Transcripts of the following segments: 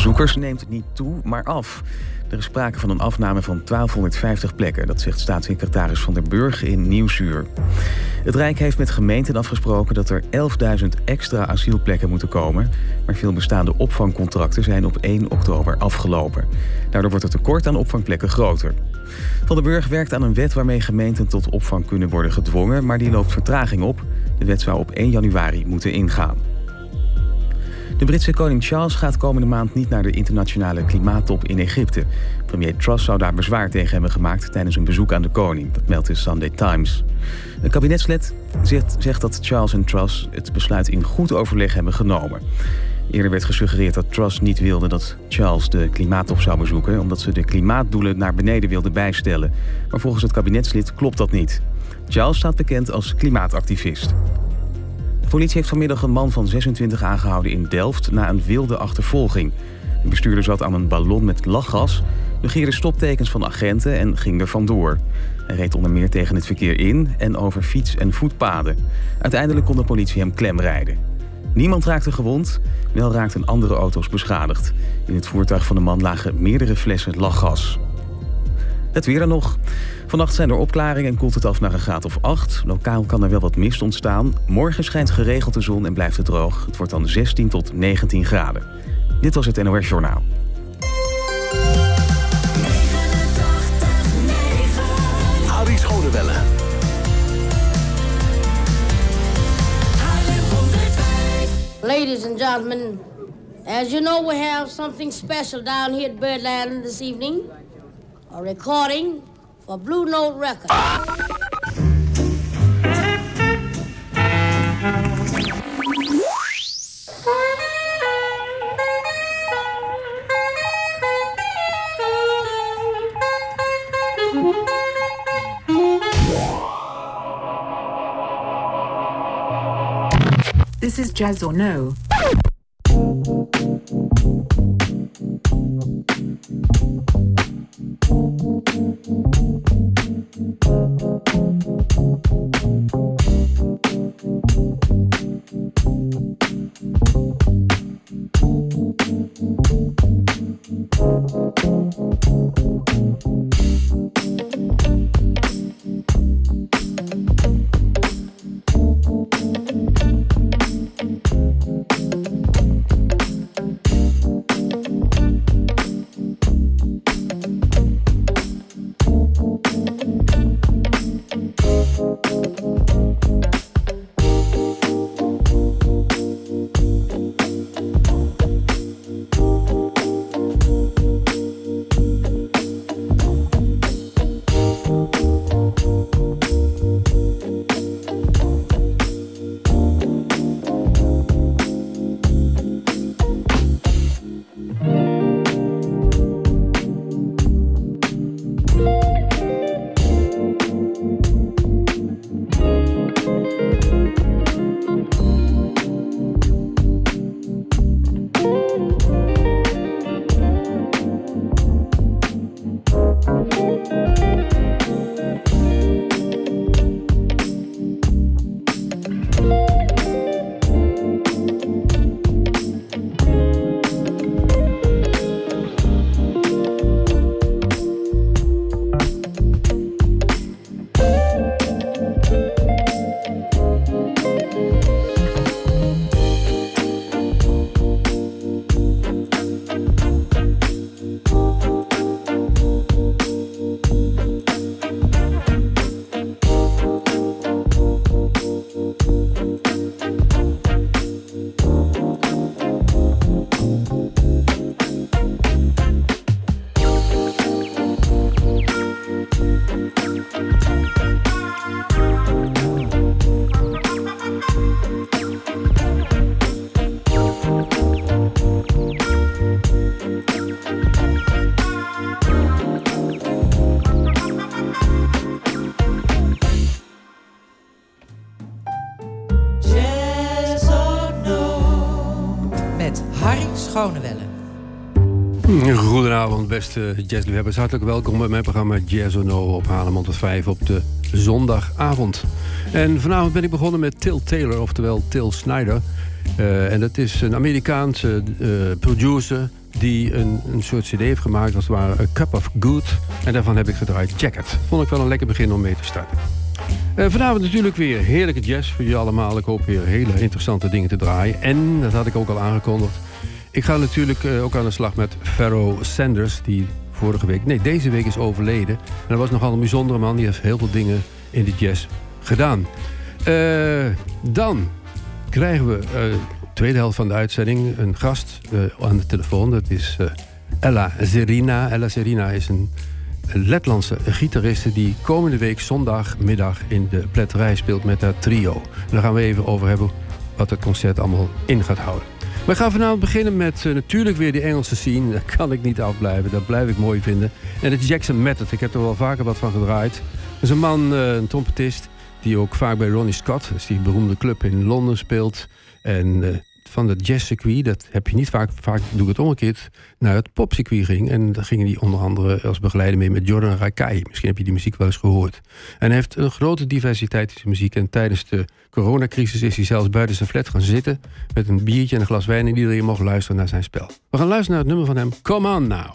Zoekers neemt niet toe, maar af. Er is sprake van een afname van 1250 plekken. Dat zegt staatssecretaris Van der Burg in Nieuwsuur. Het Rijk heeft met gemeenten afgesproken dat er 11.000 extra asielplekken moeten komen. Maar veel bestaande opvangcontracten zijn op 1 oktober afgelopen. Daardoor wordt het tekort aan opvangplekken groter. Van der Burg werkt aan een wet waarmee gemeenten tot opvang kunnen worden gedwongen, maar die loopt vertraging op. De wet zou op 1 januari moeten ingaan. De Britse koning Charles gaat komende maand niet naar de internationale klimaattop in Egypte. Premier Truss zou daar bezwaar tegen hebben gemaakt tijdens een bezoek aan de koning. Dat meldt de Sunday Times. Een kabinetslid zegt, dat Charles en Truss het besluit in goed overleg hebben genomen. Eerder werd gesuggereerd dat Truss niet wilde dat Charles de klimaattop zou bezoeken... omdat ze de klimaatdoelen naar beneden wilde bijstellen. Maar volgens het kabinetslid klopt dat niet. Charles staat bekend als klimaatactivist. Politie heeft vanmiddag een man van 26 aangehouden in Delft... na een wilde achtervolging. De bestuurder zat aan een ballon met lachgas... negeerde stoptekens van agenten en ging er vandoor. Hij reed onder meer tegen het verkeer in en over fiets- en voetpaden. Uiteindelijk kon de politie hem klemrijden. Niemand raakte gewond, wel raakten andere auto's beschadigd. In het voertuig van de man lagen meerdere flessen lachgas. Het weer dan nog. Vannacht zijn er opklaringen en koelt het af naar een graad of 8. Lokaal kan er wel wat mist ontstaan. Morgen schijnt geregeld de zon en blijft het droog. Het wordt dan 16 tot 19 graden. Dit was het NOS Journaal. Ladies and gentlemen, as you know, we have something special down here at Birdland this evening. A recording for Blue Note Records. This is Jazz or No. Beste jazzliefhebbers. Hartelijk welkom bij mijn programma Jazz or No op Haarlem tot 5 op de zondagavond. En vanavond ben ik begonnen met Till Taylor, oftewel Till Snyder. Eh, en dat is een Amerikaanse eh, producer, die een, een soort cd heeft gemaakt, als het ware A Cup of Good. En daarvan heb ik gedraaid Jacket. Vond ik wel een lekker begin om mee te starten. Uh, vanavond natuurlijk weer heerlijke jazz voor jullie allemaal. Ik hoop weer hele interessante dingen te draaien. En, dat had ik ook al aangekondigd... ik ga natuurlijk uh, ook aan de slag met Pharoah Sanders... die vorige week, nee, deze week is overleden. En dat was nogal een bijzondere man. Die heeft heel veel dingen in de jazz gedaan. Uh, dan krijgen we de tweede helft van de uitzending een gast aan de telefoon. Dat is Ella Zerina. Ella Zerina is een Letlandse gitariste die komende week zondagmiddag in de pletterij speelt met haar trio. Daar gaan we even over hebben wat het concert allemaal in gaat houden. We gaan vanavond beginnen met uh, natuurlijk weer die Engelse scene. Daar kan ik niet afblijven, dat blijf ik mooi vinden. En het Jackson Method, ik heb er wel vaker wat van gedraaid. Dat is een man, uh, een trompetist, die ook vaak bij Ronnie Scott, is die beroemde club in Londen, speelt. En uh, van het jazzcircuit, dat heb je niet vaak, vaak doe ik het omgekeerd, naar het popcircuit ging. En daar gingen die onder andere als begeleider mee met Jordan Rakai. Misschien heb je die muziek wel eens gehoord. En hij heeft een grote diversiteit in zijn muziek. En tijdens de coronacrisis is hij zelfs buiten zijn flat gaan zitten met een biertje en een glas wijn en iedereen mocht luisteren naar zijn spel. We gaan luisteren naar het nummer van hem, Come On Now.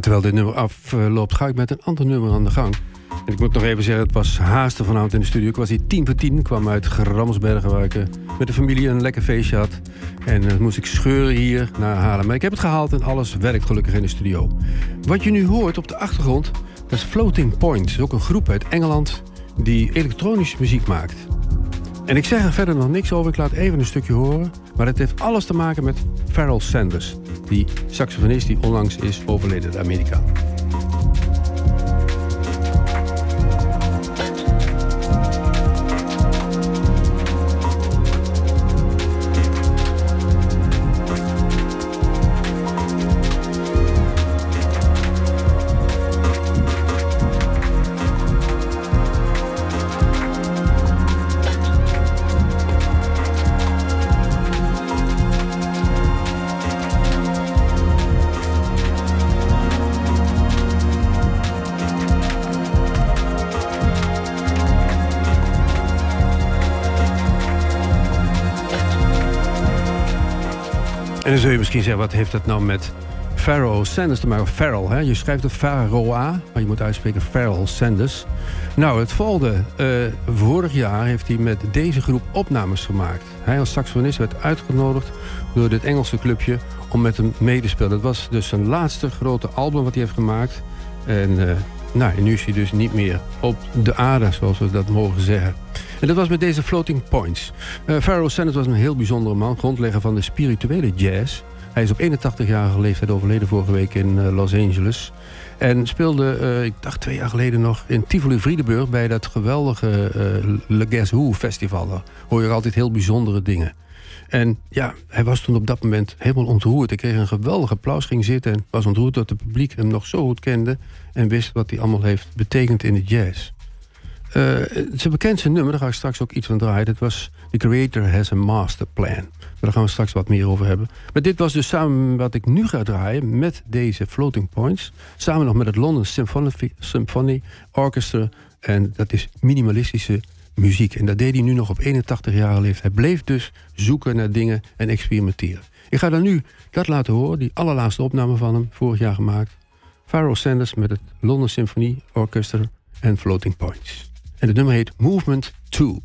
Terwijl dit nummer afloopt, ga ik met een ander nummer aan de gang. En ik moet nog even zeggen, het was haasten vanavond in de studio. Ik was hier tien voor tien, kwam uit Gramsbergen... waar ik eh, met de familie een lekker feestje had. En dan moest ik scheuren hier naar halen. Maar ik heb het gehaald en alles werkt gelukkig in de studio. Wat je nu hoort op de achtergrond, dat is Floating Point. Dat is ook een groep uit Engeland die elektronische muziek maakt. En ik zeg er verder nog niks over, ik laat even een stukje horen. Maar het heeft alles te maken met Pharoah Sanders, die saxofonist die onlangs is overleden, de Amerikaan. Dan zul je misschien zeggen, wat heeft dat nou met Pharoah Sanders te maken? Farrell, hè? je schrijft het Pharoah, maar je moet uitspreken Pharoah Sanders. Nou, het volgende. Uh, vorig jaar heeft hij met deze groep opnames gemaakt. Hij als saxofonist werd uitgenodigd door dit Engelse clubje om met hem mee te spelen. Dat was dus zijn laatste grote album wat hij heeft gemaakt. En uh, nou, nu is hij dus niet meer op de aarde, zoals we dat mogen zeggen. En dat was met deze Floating Points. Uh, Pharoah Sanders was een heel bijzondere man, grondlegger van de spirituele jazz. Hij is op 81-jarige leeftijd overleden vorige week in uh, Los Angeles. En speelde, uh, ik dacht twee jaar geleden nog, in Tivoli Friedenburg... bij dat geweldige Le Guess Who festival. Daar hoor je altijd heel bijzondere dingen. En ja, hij was toen op dat moment helemaal ontroerd. Hij kreeg een geweldig applaus, ging zitten en was ontroerd dat het publiek hem nog zo goed kende... en wist wat hij allemaal heeft betekend in de jazz. Uh, zijn bekendste nummer, daar ga ik straks ook iets van draaien. Dat was The Creator Has a Master Plan. Daar gaan we straks wat meer over hebben. Maar dit was dus samen wat ik nu ga draaien met deze Floating Points. Samen nog met het London Symphony, Symphony Orchestra. En dat is minimalistische muziek. En dat deed hij nu nog op 81 jaar leeftijd. Hij bleef dus zoeken naar dingen en experimenteren. Ik ga dan nu dat laten horen, die allerlaatste opname van hem, vorig jaar gemaakt. Pharoah Sanders met het London Symphony Orchestra en Floating Points. En het nummer heet Movement 2.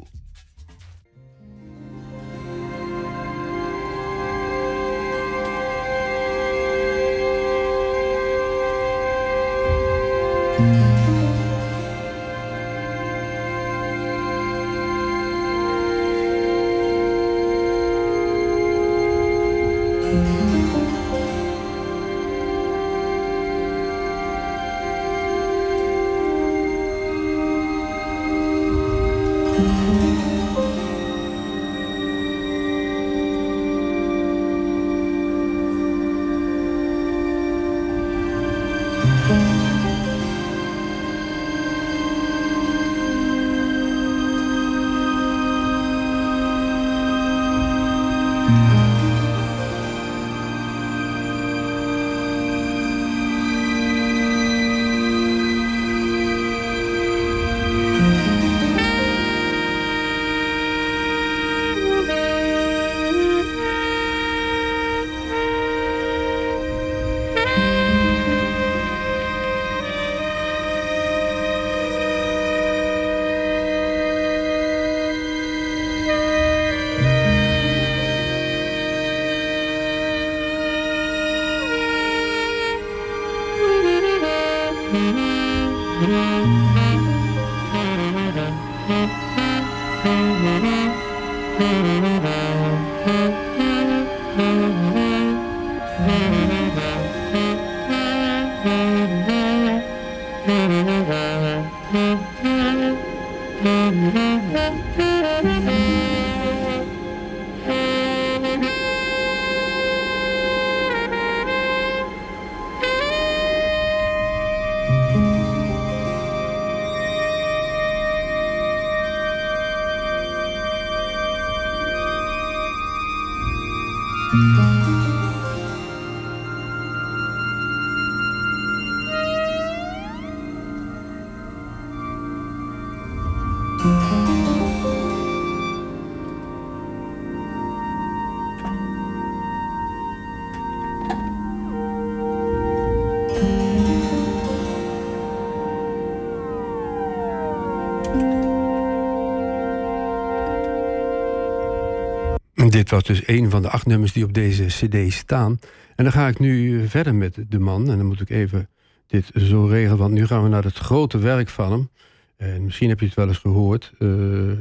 Dit was dus een van de acht nummers die op deze cd staan. En dan ga ik nu verder met de man. En dan moet ik even dit zo regelen, want nu gaan we naar het grote werk van hem. En misschien heb je het wel eens gehoord. Eh,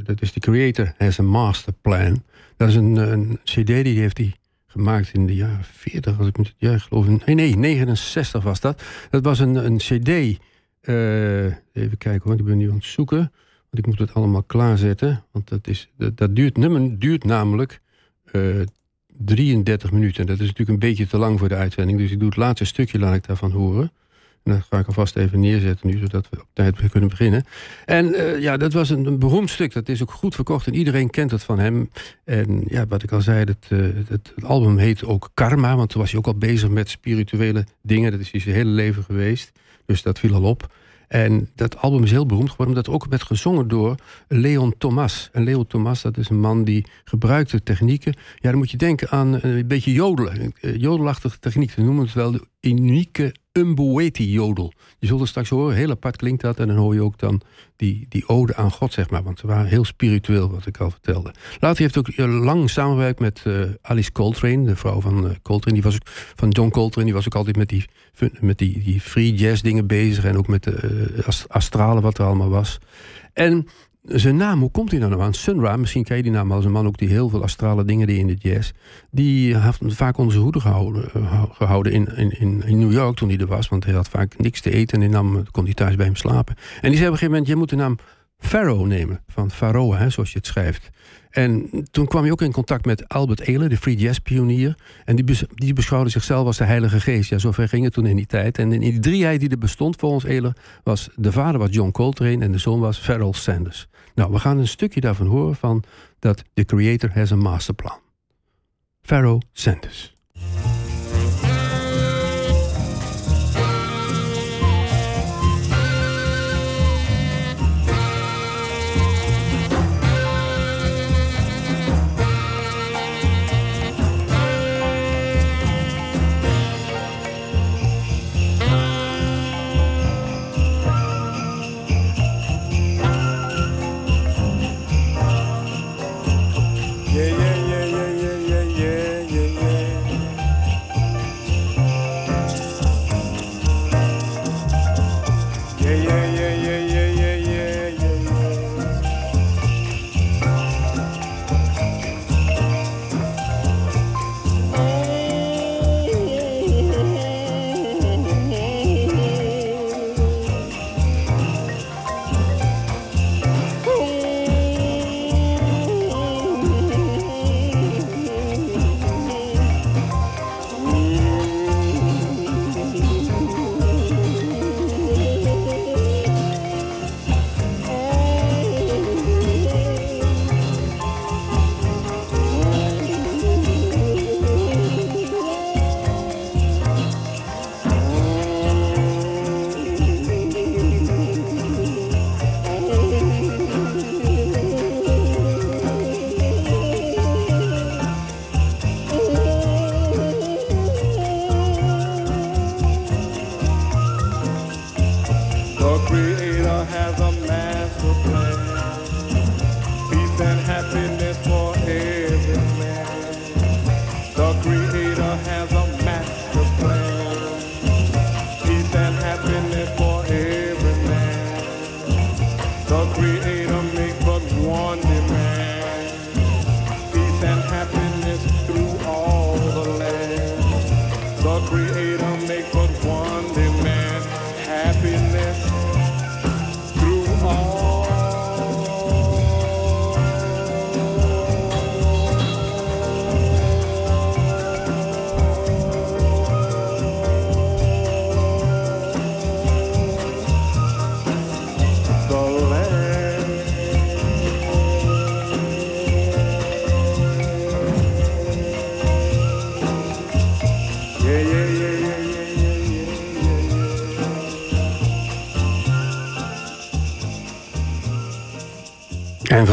dat is The Creator Has a Master Plan. Dat is een, een cd die heeft hij gemaakt in de jaren 40, als ik me ja, geloof. Nee, nee, 69 was dat. Dat was een, een cd. Uh, even kijken hoor, ik ben nu aan het zoeken. Want ik moet het allemaal klaarzetten. Want dat, is, dat, dat duurt, nummer duurt namelijk uh, 33 minuten. Dat is natuurlijk een beetje te lang voor de uitzending. Dus ik doe het laatste stukje, laat ik daarvan horen. En dat ga ik alvast even neerzetten nu, zodat we op tijd kunnen beginnen. En uh, ja, dat was een, beroemd stuk. Dat is ook goed verkocht en iedereen kent het van hem. En ja, wat ik al zei, het, uh, het, het album heet ook Karma. Want toen was hij ook al bezig met spirituele dingen. Dat is hij zijn hele leven geweest. Dus dat viel al op. En dat album is heel beroemd geworden, omdat het ook werd gezongen door Leon Thomas. En Leon Thomas, dat is een man die gebruikte technieken. Ja, dan moet je denken aan een beetje jodelen. Jodelachtige techniek. We noemen het wel de unieke Umbueti-jodel. Je zult het straks horen, heel apart klinkt dat. En dan hoor je ook dan die, die ode aan God, zeg maar. Want ze waren heel spiritueel, wat ik al vertelde. Later heeft ook lang samengewerkt met uh, Alice Coltrane, de vrouw van uh, Coltrane. Die was ook, van John Coltrane, die was ook altijd met die, met die, die free jazz dingen bezig. En ook met de uh, astrale, wat er allemaal was. En zijn naam, hoe komt hij nou aan? Sun Ra, misschien ken je die naam als een man ook die heel veel astrale dingen deed in de jazz. Die heeft vaak onder zijn hoede gehouden, gehouden in, in, in New York toen hij er was. Want hij had vaak niks te eten en nam, kon hij thuis bij hem slapen. En die zei op een gegeven moment, je moet de naam Pharaoh nemen. Van Pharaoh, hè, zoals je het schrijft. En toen kwam hij ook in contact met Albert Ehler, de free jazz pionier. En die, die beschouwde zichzelf als de heilige geest. Ja, zover ging het toen in die tijd. En in die drieheid die er bestond volgens Ehler... was de vader was John Coltrane en de zoon was Pharoah Sanders. Nou, we gaan een stukje daarvan horen van dat The Creator has a masterplan. Pharoah Sanders.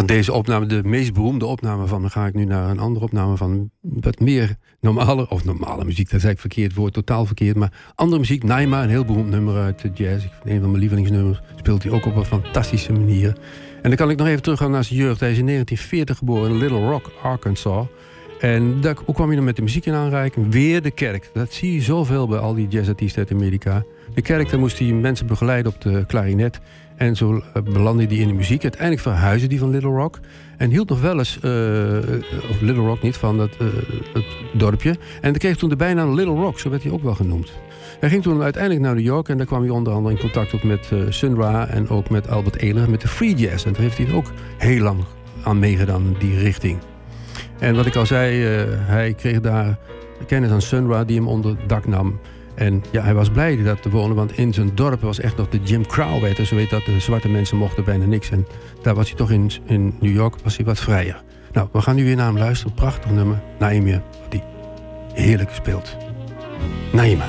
Deze opname, de meest beroemde opname van, dan ga ik nu naar een andere opname van wat meer normale, of normale muziek, dat is eigenlijk verkeerd woord, totaal verkeerd, maar andere muziek. Naima, een heel beroemd nummer uit de jazz, een van mijn lievelingsnummers, speelt hij ook op een fantastische manier. En dan kan ik nog even teruggaan naar zijn jeugd. Hij is in 1940 geboren in Little Rock, Arkansas. En daar, hoe kwam je dan met de muziek in aanreiking? Weer de kerk. Dat zie je zoveel bij al die jazzartiesten uit Amerika. de kerk, daar moest hij mensen begeleiden op de klarinet. En zo eh, belandde hij in de muziek. Uiteindelijk verhuisde hij van Little Rock. En hield nog wel eens, uh, of Little Rock niet, van uh, het dorpje. En dan kreeg toen de bijnaam Little Rock, zo werd hij ook wel genoemd. Hij ging toen uiteindelijk naar New York en daar kwam hij onder andere in contact op met Sun Ra en ook met Albert Ehler met de Free Jazz. En daar heeft hij ook heel lang aan meegedaan in die richting. En wat ik al zei, hij kreeg daar kennis aan Sun Ra die hem onder dak nam. En ja, hij was blij dat te wonen, want in zijn dorp was echt nog de Jim Crow-wet. Zo weet dat de zwarte mensen mochten bijna niks. En daar was hij toch in, in New York was hij wat vrijer. Nou, we gaan nu weer naar hem luisteren. Prachtig nummer, Naima, die heerlijk speelt. Naima.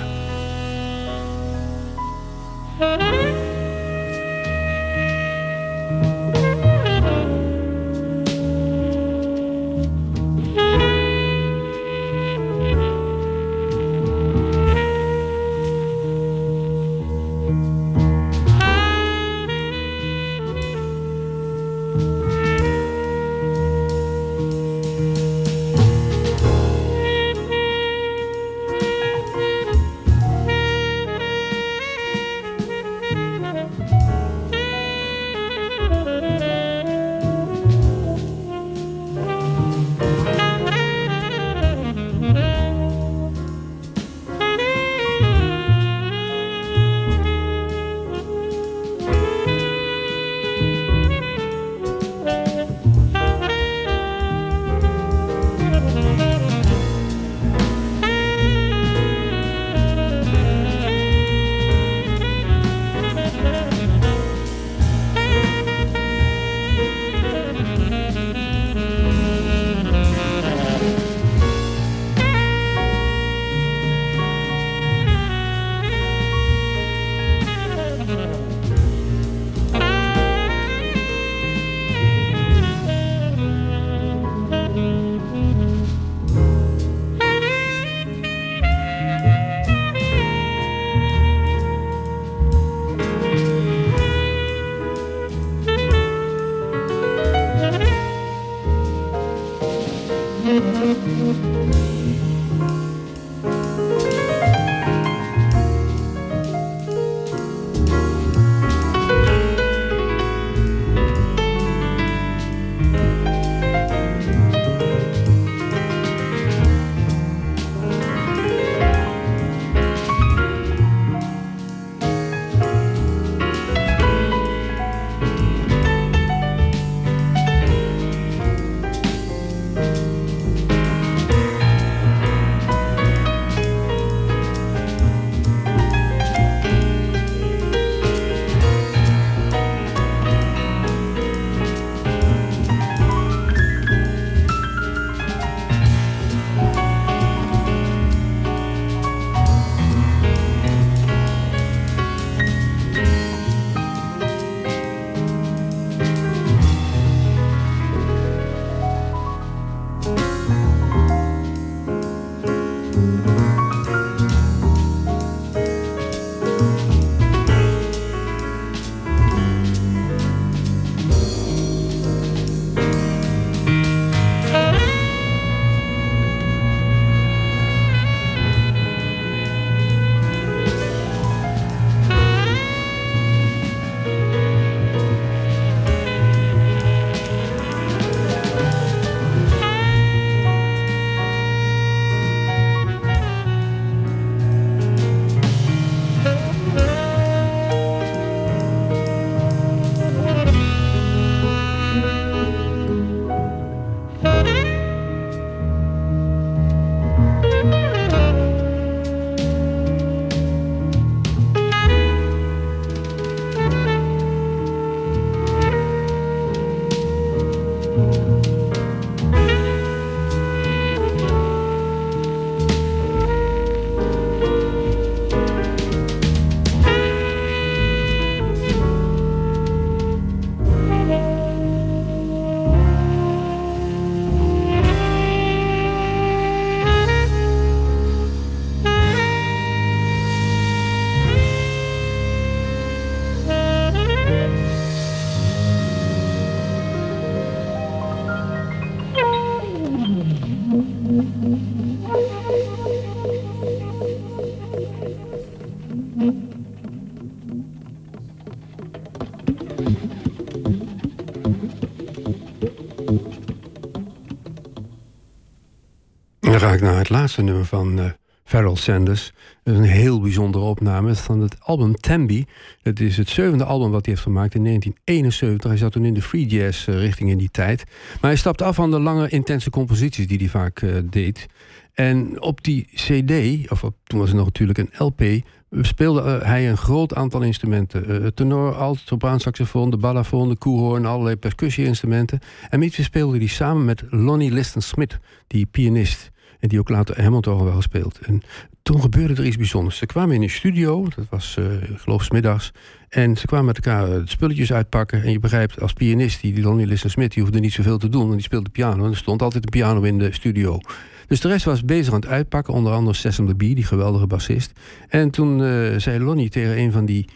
Naar het laatste nummer van uh, Sanders. Dat is een heel bijzondere opname van het album Tambi. Het is het zevende album wat hij heeft gemaakt in 1971. Hij zat toen in de free jazz uh, richting in die tijd. Maar hij stapte af van de lange, intense composities die hij vaak uh, deed. En op die CD, of op, toen was het nog natuurlijk een LP, speelde hij een groot aantal instrumenten. Uh, tenor, alt, sopraan, saxofoon, de balafon, de koehoorn, allerlei percussie-instrumenten. En met speelde hij samen met Lonnie Liston Smith, die pianist. En die ook later Hamilton wel gespeeld. En toen gebeurde er iets bijzonders. Ze kwamen in een studio, dat was ik geloof smiddags. En ze kwamen met elkaar de spulletjes uitpakken. En je begrijpt, als pianist, die, Lonnie Liston Smith, die hoefde niet zoveel te doen. Want die speelde piano. En er stond altijd een piano in de studio. Dus de rest was bezig aan het uitpakken. Onder andere Sessom the Bee, die geweldige bassist. En toen uh, zei Lonnie tegen een van die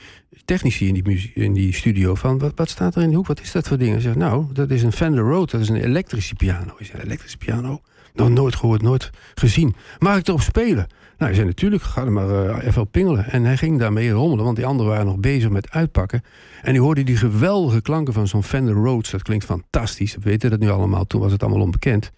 technici in die, in die studio... van wat, wat staat er in de hoek? Wat is dat voor ding? Hij zegt, nou, dat is een Fender Rhodes. Dat is een elektrische piano. Ik zei, elektrische piano? Nooit gehoord, nooit gezien. Mag ik erop spelen? Nou, hij zei natuurlijk, ga er maar uh, even op pingelen. En hij ging daarmee rommelen, want die anderen waren nog bezig met uitpakken. En die hoorde die geweldige klanken van zo'n Fender Rhodes. Dat klinkt fantastisch, we weten dat nu allemaal. Toen was het allemaal onbekend.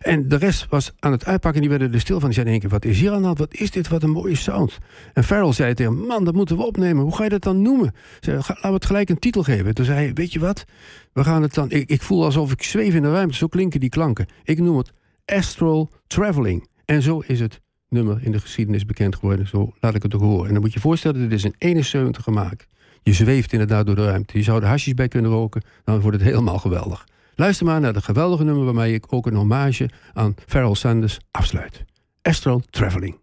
En de rest was aan het uitpakken, die werden er stil van. Die zeiden in één keer, wat is hier aan de hand? Wat is dit? Wat een mooie sound. En Farrell zei tegen hem, man, dat moeten we opnemen. Hoe ga je dat dan noemen? Zei, laten we het gelijk een titel geven. Toen zei hij, weet je wat? We gaan het dan... Ik, ik voel alsof ik zweef in de ruimte. Zo klinken die klanken. Ik noem het Astral Traveling. En zo is het nummer in de geschiedenis bekend geworden. Zo laat ik het ook horen. En dan moet je voorstellen, dit is in 71 gemaakt. Je zweeft inderdaad door de ruimte. Je zou er hasjes bij kunnen roken. Dan wordt het helemaal geweldig. Luister maar naar het geweldige nummer waarmee ik ook een hommage aan Pharrell Sanders afsluit. Astral Traveling.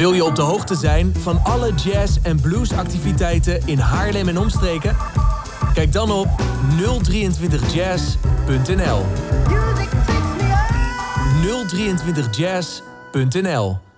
Wil je op de hoogte zijn van alle jazz- en bluesactiviteiten in Haarlem en omstreken? Kijk dan op 023jazz.nl 023jazz.nl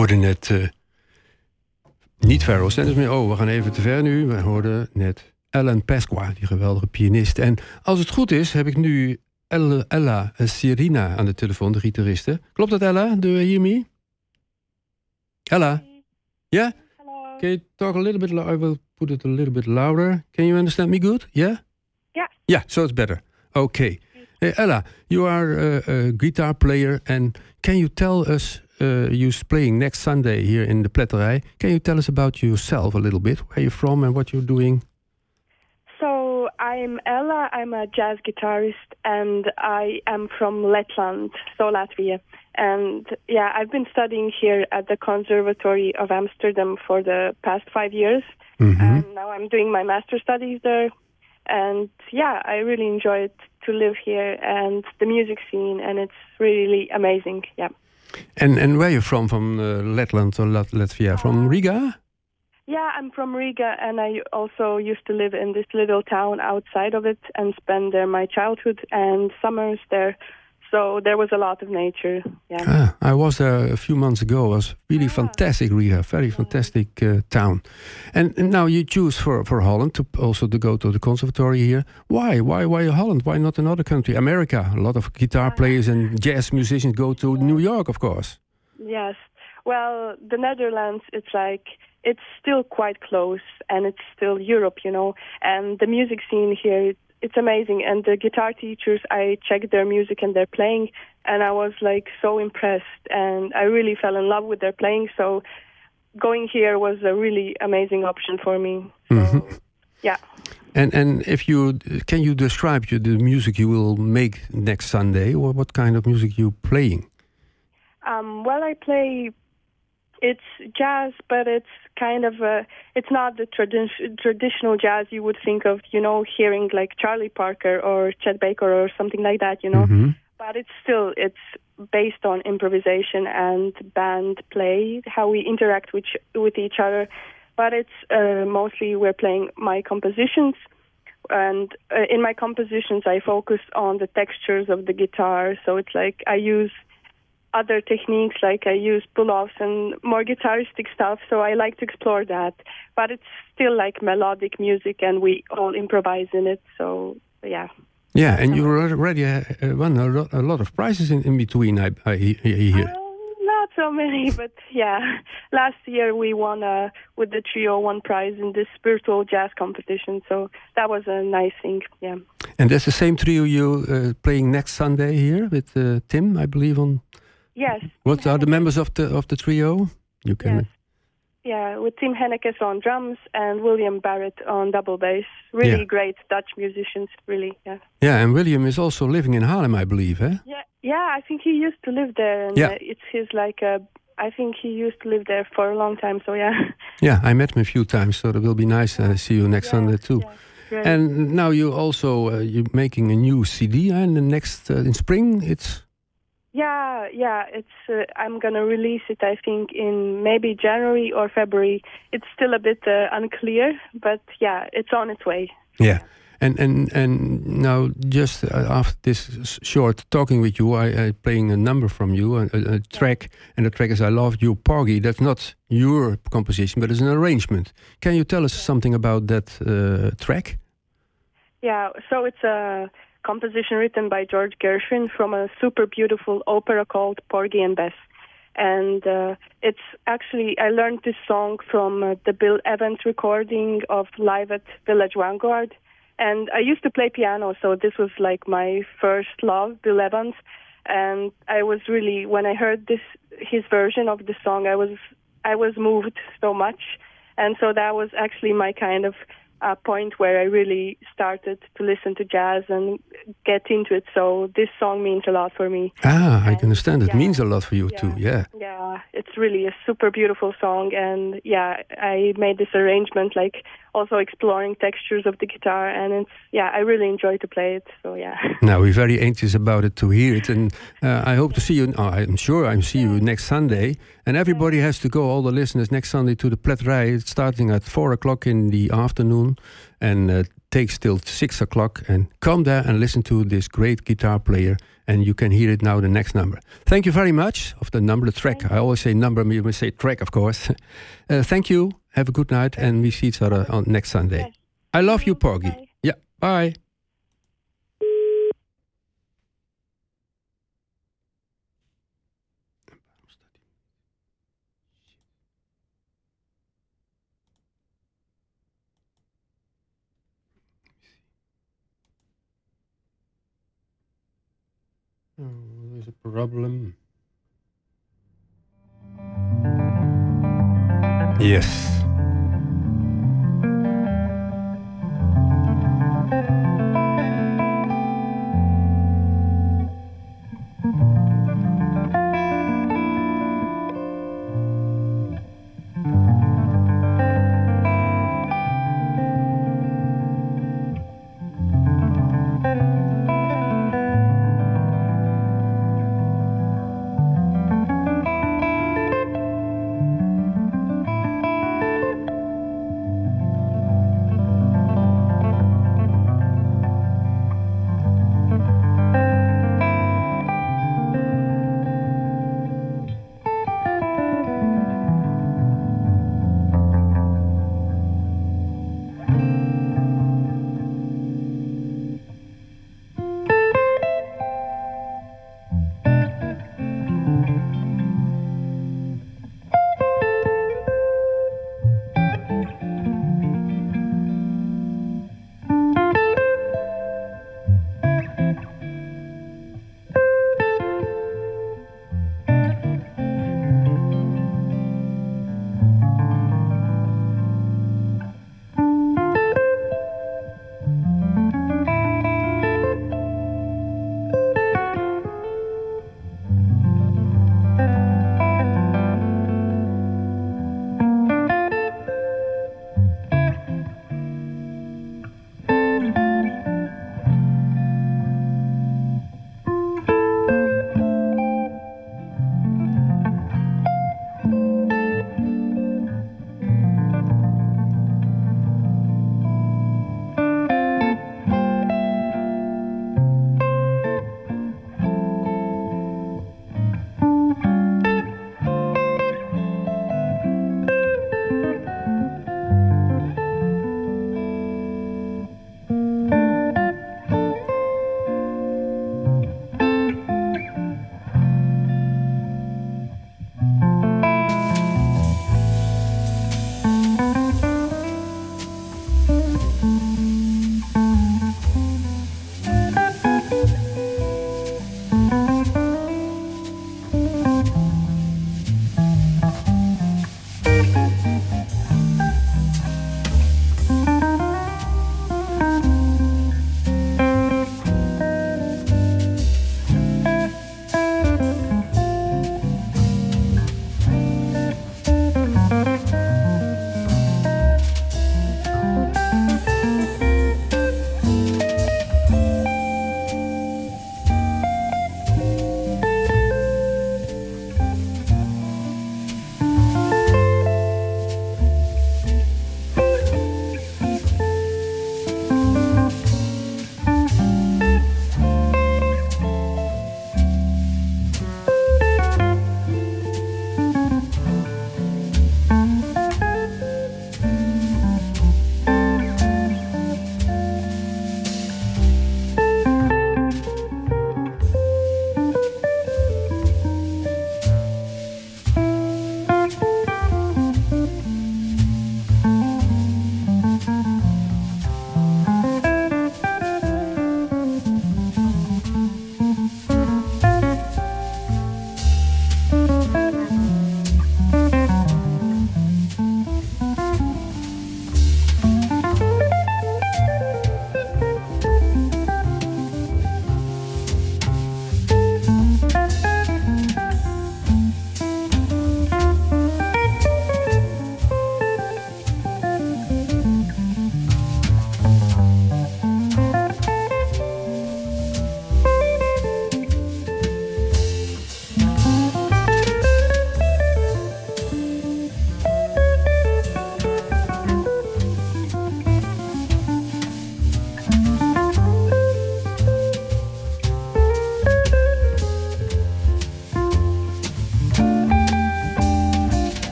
hoorde net uh, niet Pharoah Sanders meer. Oh, we gaan even te ver nu. We hoorden net Ellen Pasqua, die geweldige pianist. En als het goed is, heb ik nu Ella, Ella Sirina aan de telefoon, de gitariste. Klopt dat, Ella? Do you hear me? Ella? Yeah? Hello. Can you talk a little bit louder? I will put it a little bit louder. Can you understand me good? Yeah? Yeah. Yeah, so it's better. Okay. Hey, Ella, you are a, a guitar player, and can you tell us uh, you're playing next Sunday here in the Pletterij. Can you tell us about yourself a little bit? Where you're from and what you're doing? So I'm Ella. I'm a jazz guitarist, and I am from Letland, so Latvia. And yeah, I've been studying here at the Conservatory of Amsterdam for the past five years, Mhm. and now I'm doing my master studies there. And yeah, I really enjoy it to live here and the music scene, and it's really amazing. Yeah. And and where are you from? From uh, Letland or Lat Latvia? From Riga? Yeah, I'm from Riga, and I also used to live in this little town outside of it and spend there my childhood and summers there. So there was a lot of nature. Yeah. Ah, I was there a few months ago. It was really fantastic, Riga. Very fantastic uh, town. And, and now you choose for, for Holland to also to go to the conservatory here. Why? Why? Why Holland? Why not another country? America. A lot of guitar players and jazz musicians go to New York, of course. Yes. Well, the Netherlands, it's like it's still quite close, and it's still Europe, you know. And the music scene here, it's amazing. And the guitar teachers, I checked their music and their playing, and I was like so impressed, and I really fell in love with their playing. So going here was a really amazing option for me. So, yeah. And and if you can you describe the music you will make next Sunday, or what kind of music you playing? Um, well, I play. It's jazz, but it's kind of a. It's not the tradi- traditional jazz you would think of. You know, hearing like Charlie Parker or Chet Baker or something like that. You know, Mhm. but it's still it's based on improvisation and band play, how we interact with with each other. But it's uh, mostly we're playing my compositions, and uh, in my compositions I focus on the textures of the guitar. So it's like I use other techniques like I use pull-offs and more guitaristic stuff. So I like to explore that, but it's still like melodic music, and we all improvise in it. So yeah. Yeah, and you already uh, won a, lot of prizes in, in between. I, I, he- he hear. Uh, not so many, but yeah. Last year we won uh, with the trio one prize in this spiritual jazz competition, so that was a nice thing. Yeah. And that's the same trio you uh, playing next Sunday here with uh, Tim, I believe. On Yes. what are the members of the of the trio? You can. Yes. Yeah, with Tim Hennekes on drums and William Barrett on double bass. Really Yeah. great Dutch musicians, really. Yeah. Yeah, and William is also living in Haarlem, I believe. Eh? Yeah, yeah. I think he used to live there, and Yeah. uh, it's his like. Uh, I think he used to live there for a long time. So yeah. Yeah, I met him a few times, so it will be nice to see you next Sunday too. yeah, great. And now you also uh, you're making a new CD, and the next uh, in spring it's Yeah, yeah. It's. Uh, I'm gonna release it. I think in maybe January or February. It's still a bit uh, unclear, but yeah, it's on its way. yeah. And and and now just uh, after this short talking with you, I, I playing a number from you, a, a, a track, and the track is "I Love You, Porgy." That's not your composition, but it's an arrangement. Can you tell us something about that uh, track? Yeah, so it's a composition written by George Gershwin from a super beautiful opera called Porgy and Bess. And uh, it's actually, I learned this song from uh, the Bill Evans recording of Live at Village Vanguard. And I used to play piano, so this was like my first love, Bill Evans. And I was really, when I heard this, his version of the song, I was, I was moved so much. And so that was actually my kind of uh, point where I really started to listen to jazz and get into it. So this song means a lot for me. Ah, I can understand. It yeah. means a lot for you too. Yeah. Yeah, it's really a super beautiful song, and yeah, I made this arrangement like also exploring textures of the guitar, and it's yeah, I really enjoy to play it. So yeah. Now we're very anxious about it to hear it, and uh, I hope to see you. Oh, I'm sure I'm see you next Sunday, and everybody has to go. All the listeners next Sunday to the Pletterij. It's starting at four o'clock in the afternoon, and uh, takes till six o'clock. And come there and listen to this great guitar player, and you can hear it now. The next number. Thank you very much of the number, the track. I always say number, you must say track, of course. uh, thank you. Have a good night, and we see each other on next Sunday. I love you, Porgy. Yeah. Bye. Oh, there's a problem. Yes.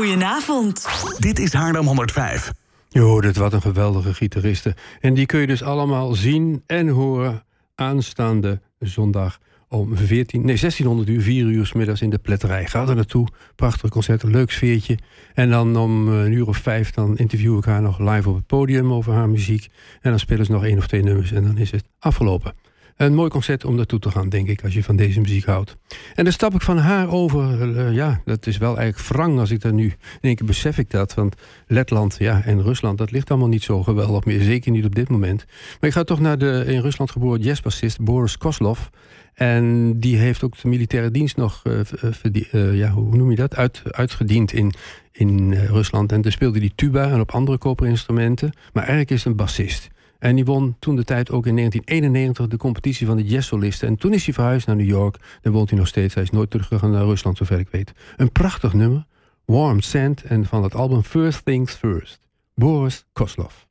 Goedenavond. Dit is Haarlem 105. Jo, dit wat een geweldige gitaristen. En die kun je dus allemaal zien en horen aanstaande zondag om 14, nee, 1600 uur, 4 uur s middags in de pletterij. Ga er naartoe. Prachtig concert, een leuk sfeertje. En dan om eh, een uur of vijf dan interview ik haar nog live op het podium over haar muziek. En dan spelen ze nog één of twee nummers en dan is het afgelopen. Een mooi concert om naartoe te gaan, denk ik, als je van deze muziek houdt. En dan stap ik van haar over. Uh, ja, dat is wel eigenlijk wrang als ik dat nu. In één keer besef ik dat. Want Letland ja, en Rusland, dat ligt allemaal niet zo geweldig meer. Zeker niet op dit moment. Maar ik ga toch naar de in Rusland geboren jazzbassist Boris Koslov. En die heeft ook de militaire dienst nog, uh, ja, hoe noem je dat, Uit, uitgediend in, in Rusland. En daar speelde hij tuba en op andere koperinstrumenten. Maar eigenlijk is hij een bassist. En die won toen de tijd ook in 1991 de competitie van de jazzsolisten. En toen is hij verhuisd naar New York. Daar woont hij nog steeds. Hij is nooit teruggegaan naar Rusland, zover ik weet. Een prachtig nummer. Warm Sand. En van het album First Things First. Boris Koslov.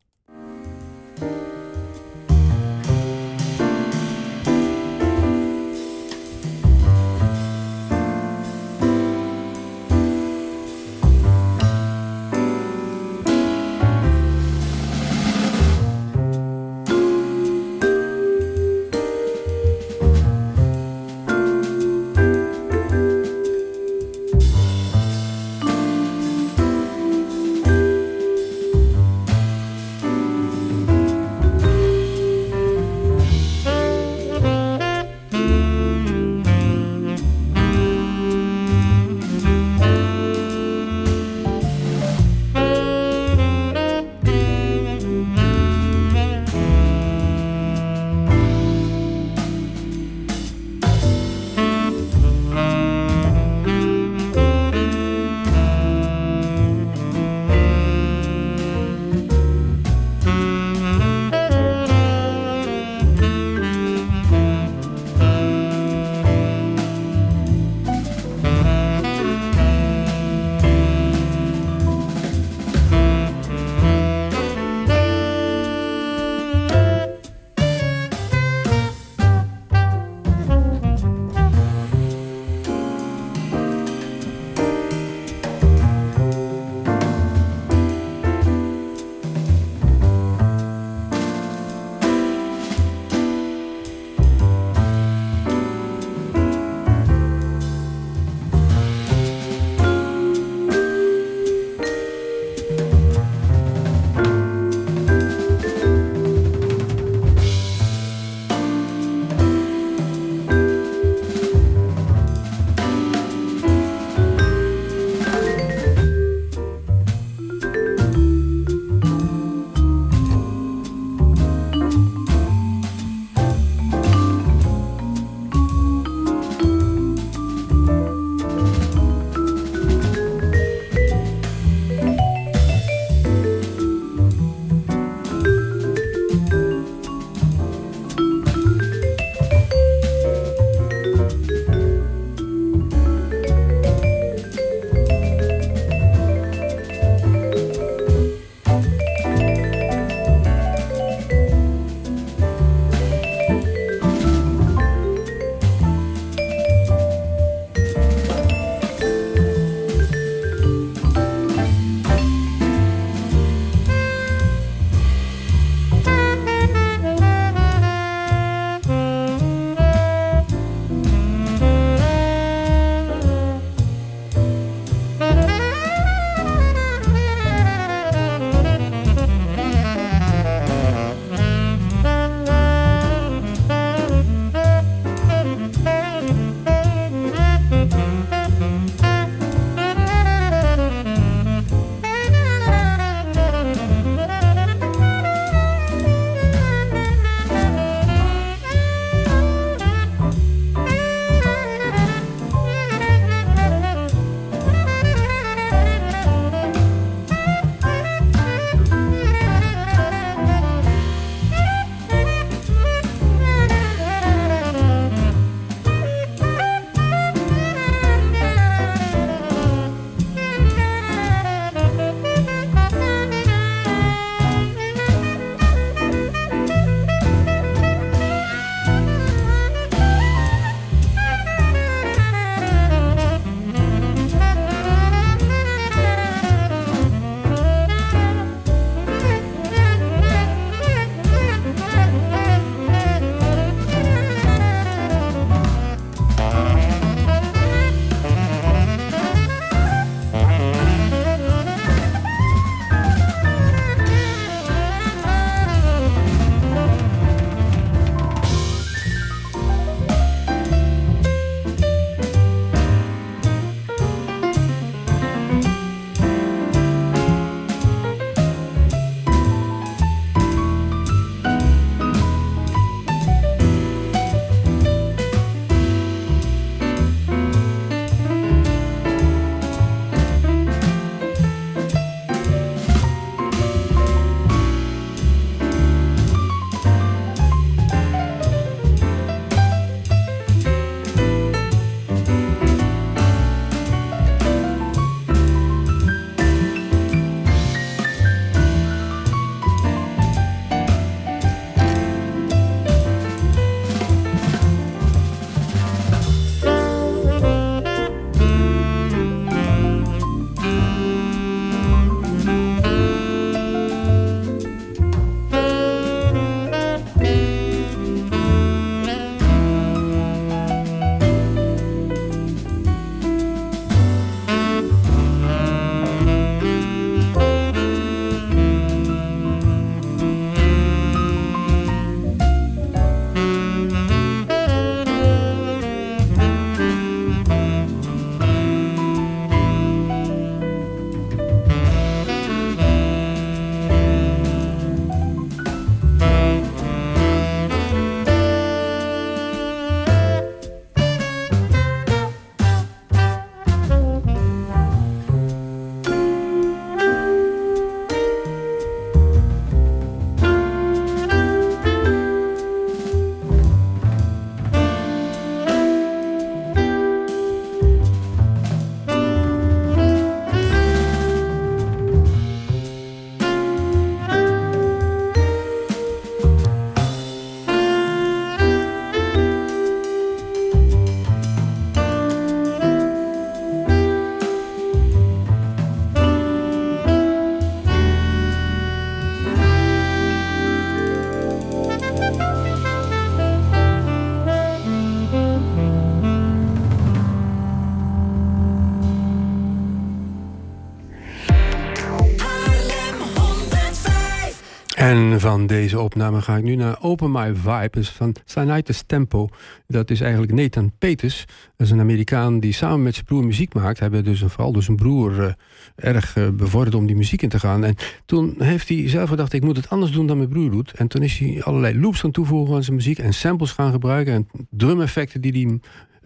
Van deze opname ga ik nu naar Open My Vibe. is van Sinitis Tempo. Dat is eigenlijk Nathan Peters. Dat is een Amerikaan die samen met zijn broer muziek maakt. Heeft dus een, vooral dus een broer uh, erg uh, bevorderd om die muziek in te gaan. En toen heeft hij zelf gedacht, ik moet het anders doen dan mijn broer doet. En toen is hij allerlei loops gaan toevoegen aan zijn muziek. En samples gaan gebruiken. En drum-effecten die hij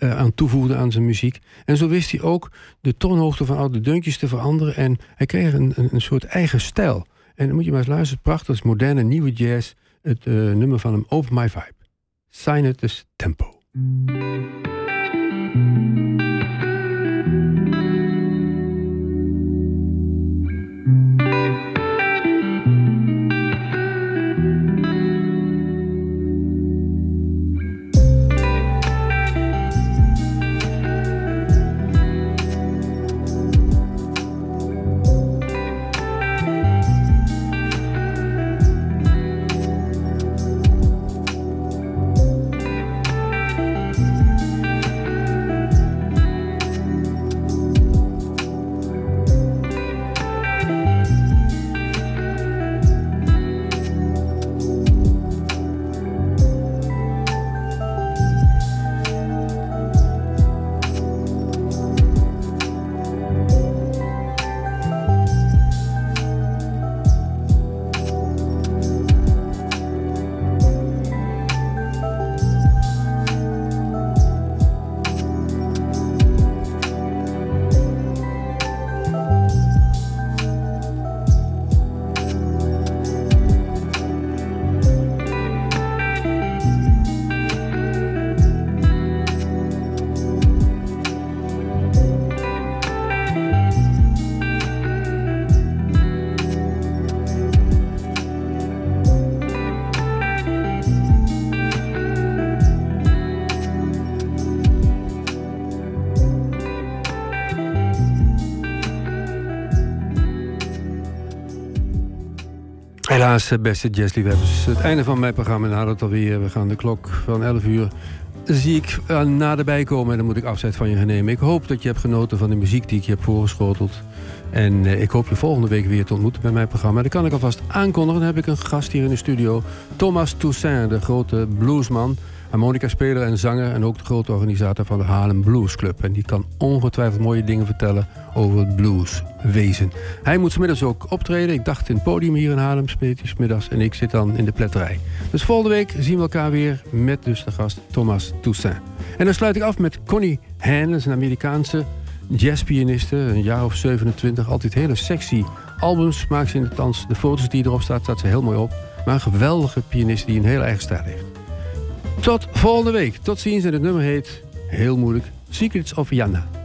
uh, aan toevoegde aan zijn muziek. En zo wist hij ook de toonhoogte van oude deuntjes te veranderen. En hij kreeg een, een soort eigen stijl. En dan moet je maar eens luisteren. Prachtig, moderne, nieuwe jazz. Het uh, nummer van hem, Open My Vibe. Is Tempo. Helaas, beste jazzliefhebbers. Het einde van mijn programma nadert het alweer. We gaan de klok van 11 uur zie ik uh, naderbij komen en dan moet ik afscheid van je gaan nemen. Ik hoop dat je hebt genoten van de muziek die ik je heb voorgeschoteld. En uh, ik hoop je volgende week weer te ontmoeten bij mijn programma. Dan kan ik alvast aankondigen. Dan heb ik een gast hier in de studio. Thomas Toussaint, de grote bluesman harmonica-speler en zanger en ook de grote organisator van de Haarlem Blues Club. En die kan ongetwijfeld mooie dingen vertellen over het blueswezen. Hij moet smiddags ook optreden. Ik dacht in het podium hier in Haarlem, speelt hij smiddags. En ik zit dan in de pletterij. Dus volgende week zien we elkaar weer met dus de gast Thomas Toussaint. En dan sluit ik af met Connie Han, dat is een Amerikaanse jazzpianiste. Een jaar of 27, altijd hele sexy albums maakt ze in de dans. De foto's die erop staan, staat ze heel mooi op. Maar een geweldige pianist die een heel eigen stijl heeft. Tot volgende week. Tot ziens. En het nummer heet, heel moeilijk, Secrets of Janna.